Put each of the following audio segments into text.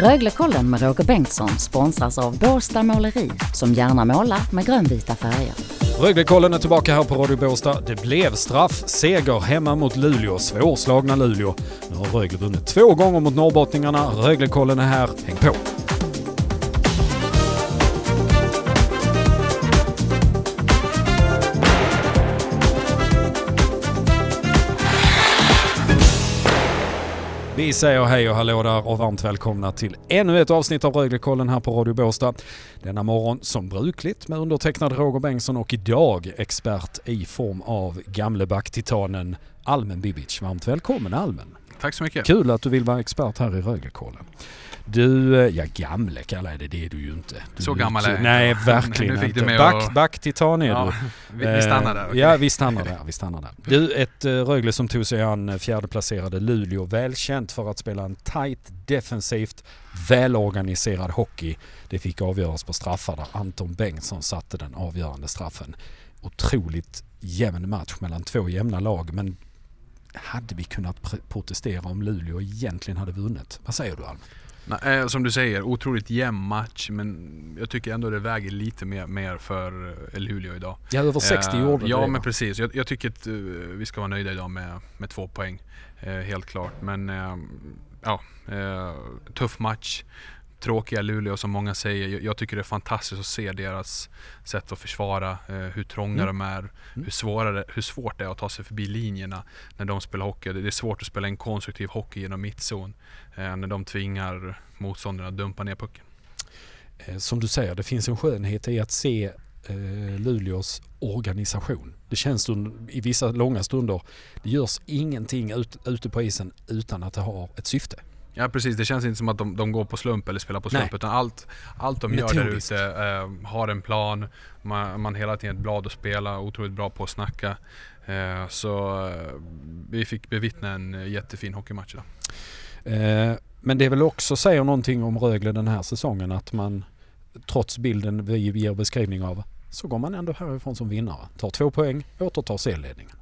Röglekollen med Roger Bengtsson sponsras av Båstad Måleri som gärna målar med grönvita färger. Röglekollen är tillbaka här på Radio Båstad. Det blev straffseger hemma mot Luleå. Svårslagna Luleå. Nu har Rögle vunnit två gånger mot norrbottningarna. Röglekollen är här. Häng på! Vi säger hej och hallå där och varmt välkomna till ännu ett avsnitt av Röglekollen här på Radio Båstad. Denna morgon som brukligt med undertecknad Roger Bengtsson och idag expert i form av Gamleback-titanen Almen Bibic. Varmt välkommen Almen! Tack så mycket! Kul att du vill vara expert här i Röglekollen. Du, eh, ja gamle kallar jag det, det är du ju inte. Du så gammal är jag Nej, verkligen inte. mig Back, att- back-titan är Ja, du. vi, vi stannar där. Eh, okej. Ja, vi stannar där. Vi stannar där. Du, ett uh, Rögle som tog sig an eh, fjärdeplacerade Luleå. Välkänt för att spela en tight, defensivt, välorganiserad hockey. Det fick avgöras på straffar där Anton Bengtsson satte den avgörande straffen. Otroligt jämn match mellan två jämna lag men hade vi kunnat pr- protestera om Luleå egentligen hade vunnit? Vad säger du Alm? Nej, eh, som du säger, otroligt jämn match men jag tycker ändå det väger lite mer, mer för eh, Luleå idag. Ja, över 60 Eh, gjorde Ja det. men precis, jag, jag tycker att eh, vi ska vara nöjda idag med, med två poäng. Eh, helt klart. Men eh, ja, tuff match. Tråkiga Luleå som många säger. Jag, tycker det är fantastiskt att se deras sätt att försvara, eh, hur trånga Mm. de är, Mm. hur, svårare, hur svårt det är att ta sig förbi linjerna när de spelar hockey. Det det är svårt att spela en konstruktiv hockey genom mittzon eh, när de tvingar motståndarna att dumpa ner pucken. Eh, Som du säger, det finns en skönhet i att se Luleås organisation. Det känns i vissa långa stunder, det görs ingenting ut, ute på isen utan att det har ett syfte. Ja precis, det känns inte som att de, de går på slump eller spelar på slump Nej. utan allt, allt de gör där ute eh, har en plan. Man, man hela tiden ett blad att spela, otroligt bra på att snacka. Eh, så eh, vi fick bevittna en jättefin hockeymatch idag. Eh, men det är väl också säger någonting om Rögle den här säsongen att man trots bilden vi ger beskrivning av så går man ändå härifrån som vinnare. Tar två poäng, återtar serieledningen.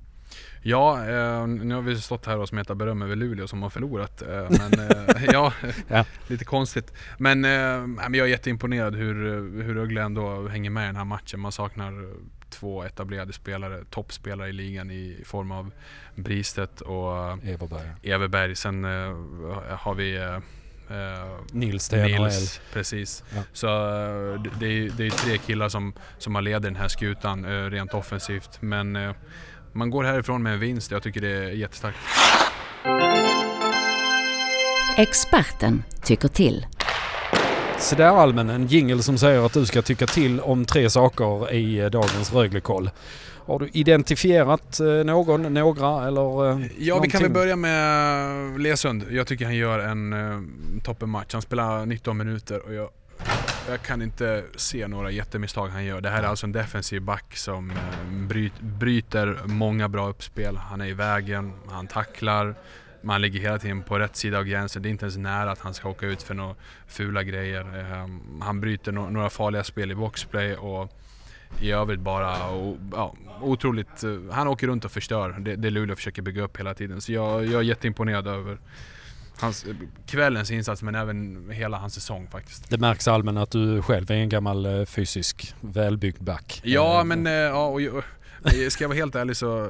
Ja, eh, nu har vi stått här och smetat beröm över Luleå som har förlorat. Eh, men eh, ja, Ja. lite konstigt. Men, eh, men jag är jätteimponerad hur, hur Rögle ändå hänger med i den här matchen. Man saknar två etablerade spelare, toppspelare i ligan i form av Bristedt och eh, Everberg. Everberg. Sen eh, har vi eh, Nils. Nils, precis. Ja. Så det- det är, det är tre killar som, som har leder den här skutan eh, rent offensivt. Men man går härifrån med en vinst. Jag tycker det är jättestarkt. Experten tycker till. Så där Almen, en jingle som säger att du ska tycka till om tre saker i eh, dagens Röglekoll. Har du identifierat eh, någon, några eller? eh, Ja, vi någonting? kan väl börja med Lesund. Jag tycker han gör en toppenmatch. Han spelar 19 minuter och jag, jag kan inte se några jättemisstag han gör. Det här är alltså en defensiv back som eh, bryt, bryter många bra uppspel. Han är i vägen, han tacklar, man ligger hela tiden på rätt sida av gränsen. Det är inte ens nära att han ska åka ut för några fula grejer. Eh, han bryter några farliga spel i boxplay och i övrigt bara ja, otroligt... eh, Han åker runt och förstör det, det Luleå försöker bygga upp hela tiden. Så jag, jag är jätteimponerad över hans, eh, kvällens insats men även hela hans säsong faktiskt. Det märks Almen att du själv är en gammal eh, fysisk välbyggd back. Ja Eh, men ja, och, eh, ska jag vara helt ärlig så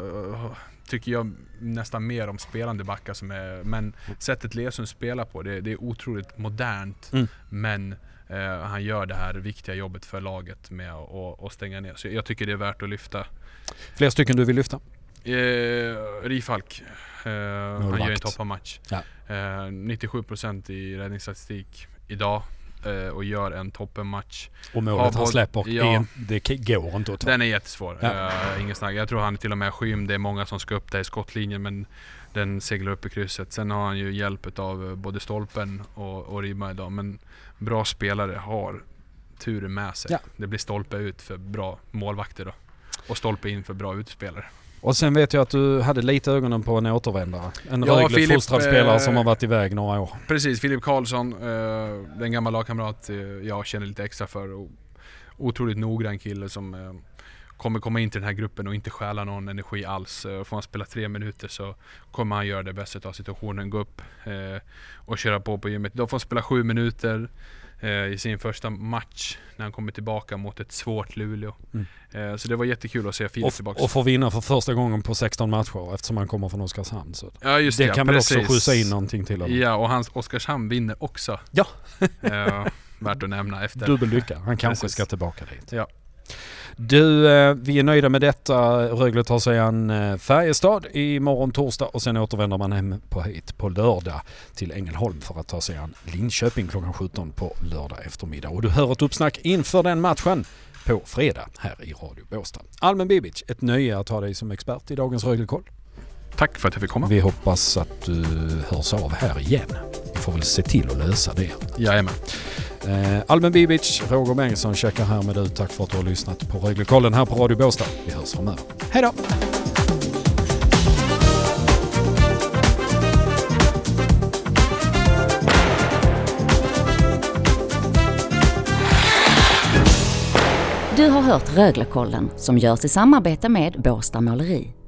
tycker jag nästan mer om spelande backar som är... Men sättet Lesund spelar på, det, det är otroligt modernt. Mm. Men eh, han gör det här viktiga jobbet för laget med att stänga ner. Så jag tycker det är värt att lyfta. Fler stycken du vill lyfta? Eh, Rifalk. Eh, han gör en Målvakt. toppenmatch. Ja. Eh, 97% i räddningsstatistik idag eh, och gör en toppenmatch. Och målet han släpper, ja. är, det går inte att ta. Den är jättesvår. Ja. Eh, ingen snack. Jag tror han är till och med skymd. Det är många som ska upp där i skottlinjen men den seglar upp i krysset. Sen har han ju hjälp av både stolpen och, och ribban idag. Men bra spelare har turen med sig. Ja. Det blir stolpe ut för bra målvakter då. Och stolpe in för bra utspelare. Och sen vet jag att du hade lite ögonen på en återvändare. En Ja, Rögle Filip, fostrad spelare eh, som har varit iväg några år. Precis, Filip Karlsson, eh, den gamla lagkamrat eh, jag känner lite extra för. Och otroligt noggrann kille som eh, kommer komma in till den här gruppen och inte stjäla någon energi alls. Eh, får han spela tre minuter så kommer han göra det bästa av situationen, gå upp eh, och köra på på gymmet. Då får han spela sju minuter eh, i sin första match när han kommer tillbaka mot ett svårt Luleå. Mm. Eh, så det var jättekul att se Filip tillbaka. Och få vinna för första gången på 16 matcher eftersom han kommer från Oskarshamn. Så ja, just det, det kan väl också skjutsa in någonting till honom. Ja, och hans Oskarshamn vinner också. Ja. eh, värt att nämna efter. Dubbel lycka. Han kanske precis. ska tillbaka dit. Ja. Du, eh, vi är nöjda med detta. Rögle tar sig an eh, Färjestad imorgon torsdag och sen återvänder man hem på hit på lördag till Ängelholm för att ta sig an Linköping klockan 17 på lördag eftermiddag. Och du hör ett uppsnack inför den matchen på fredag här i Radio Båstad. Almen Bibic, ett nöje att ha dig som expert i dagens Röglekoll. Tack för att jag fick komma. Vi hoppas att du hörs av här igen. Får väl se till att lösa det. Jajamän. Eh, Alben Bibic, Roger Bengtsson checkar härmed ut. Tack för att du har lyssnat på Röglekollen här på Radio Båstad. Vi hörs framöver. Hej då! Du har hört Röglekollen som görs i samarbete med Båstad Måleri.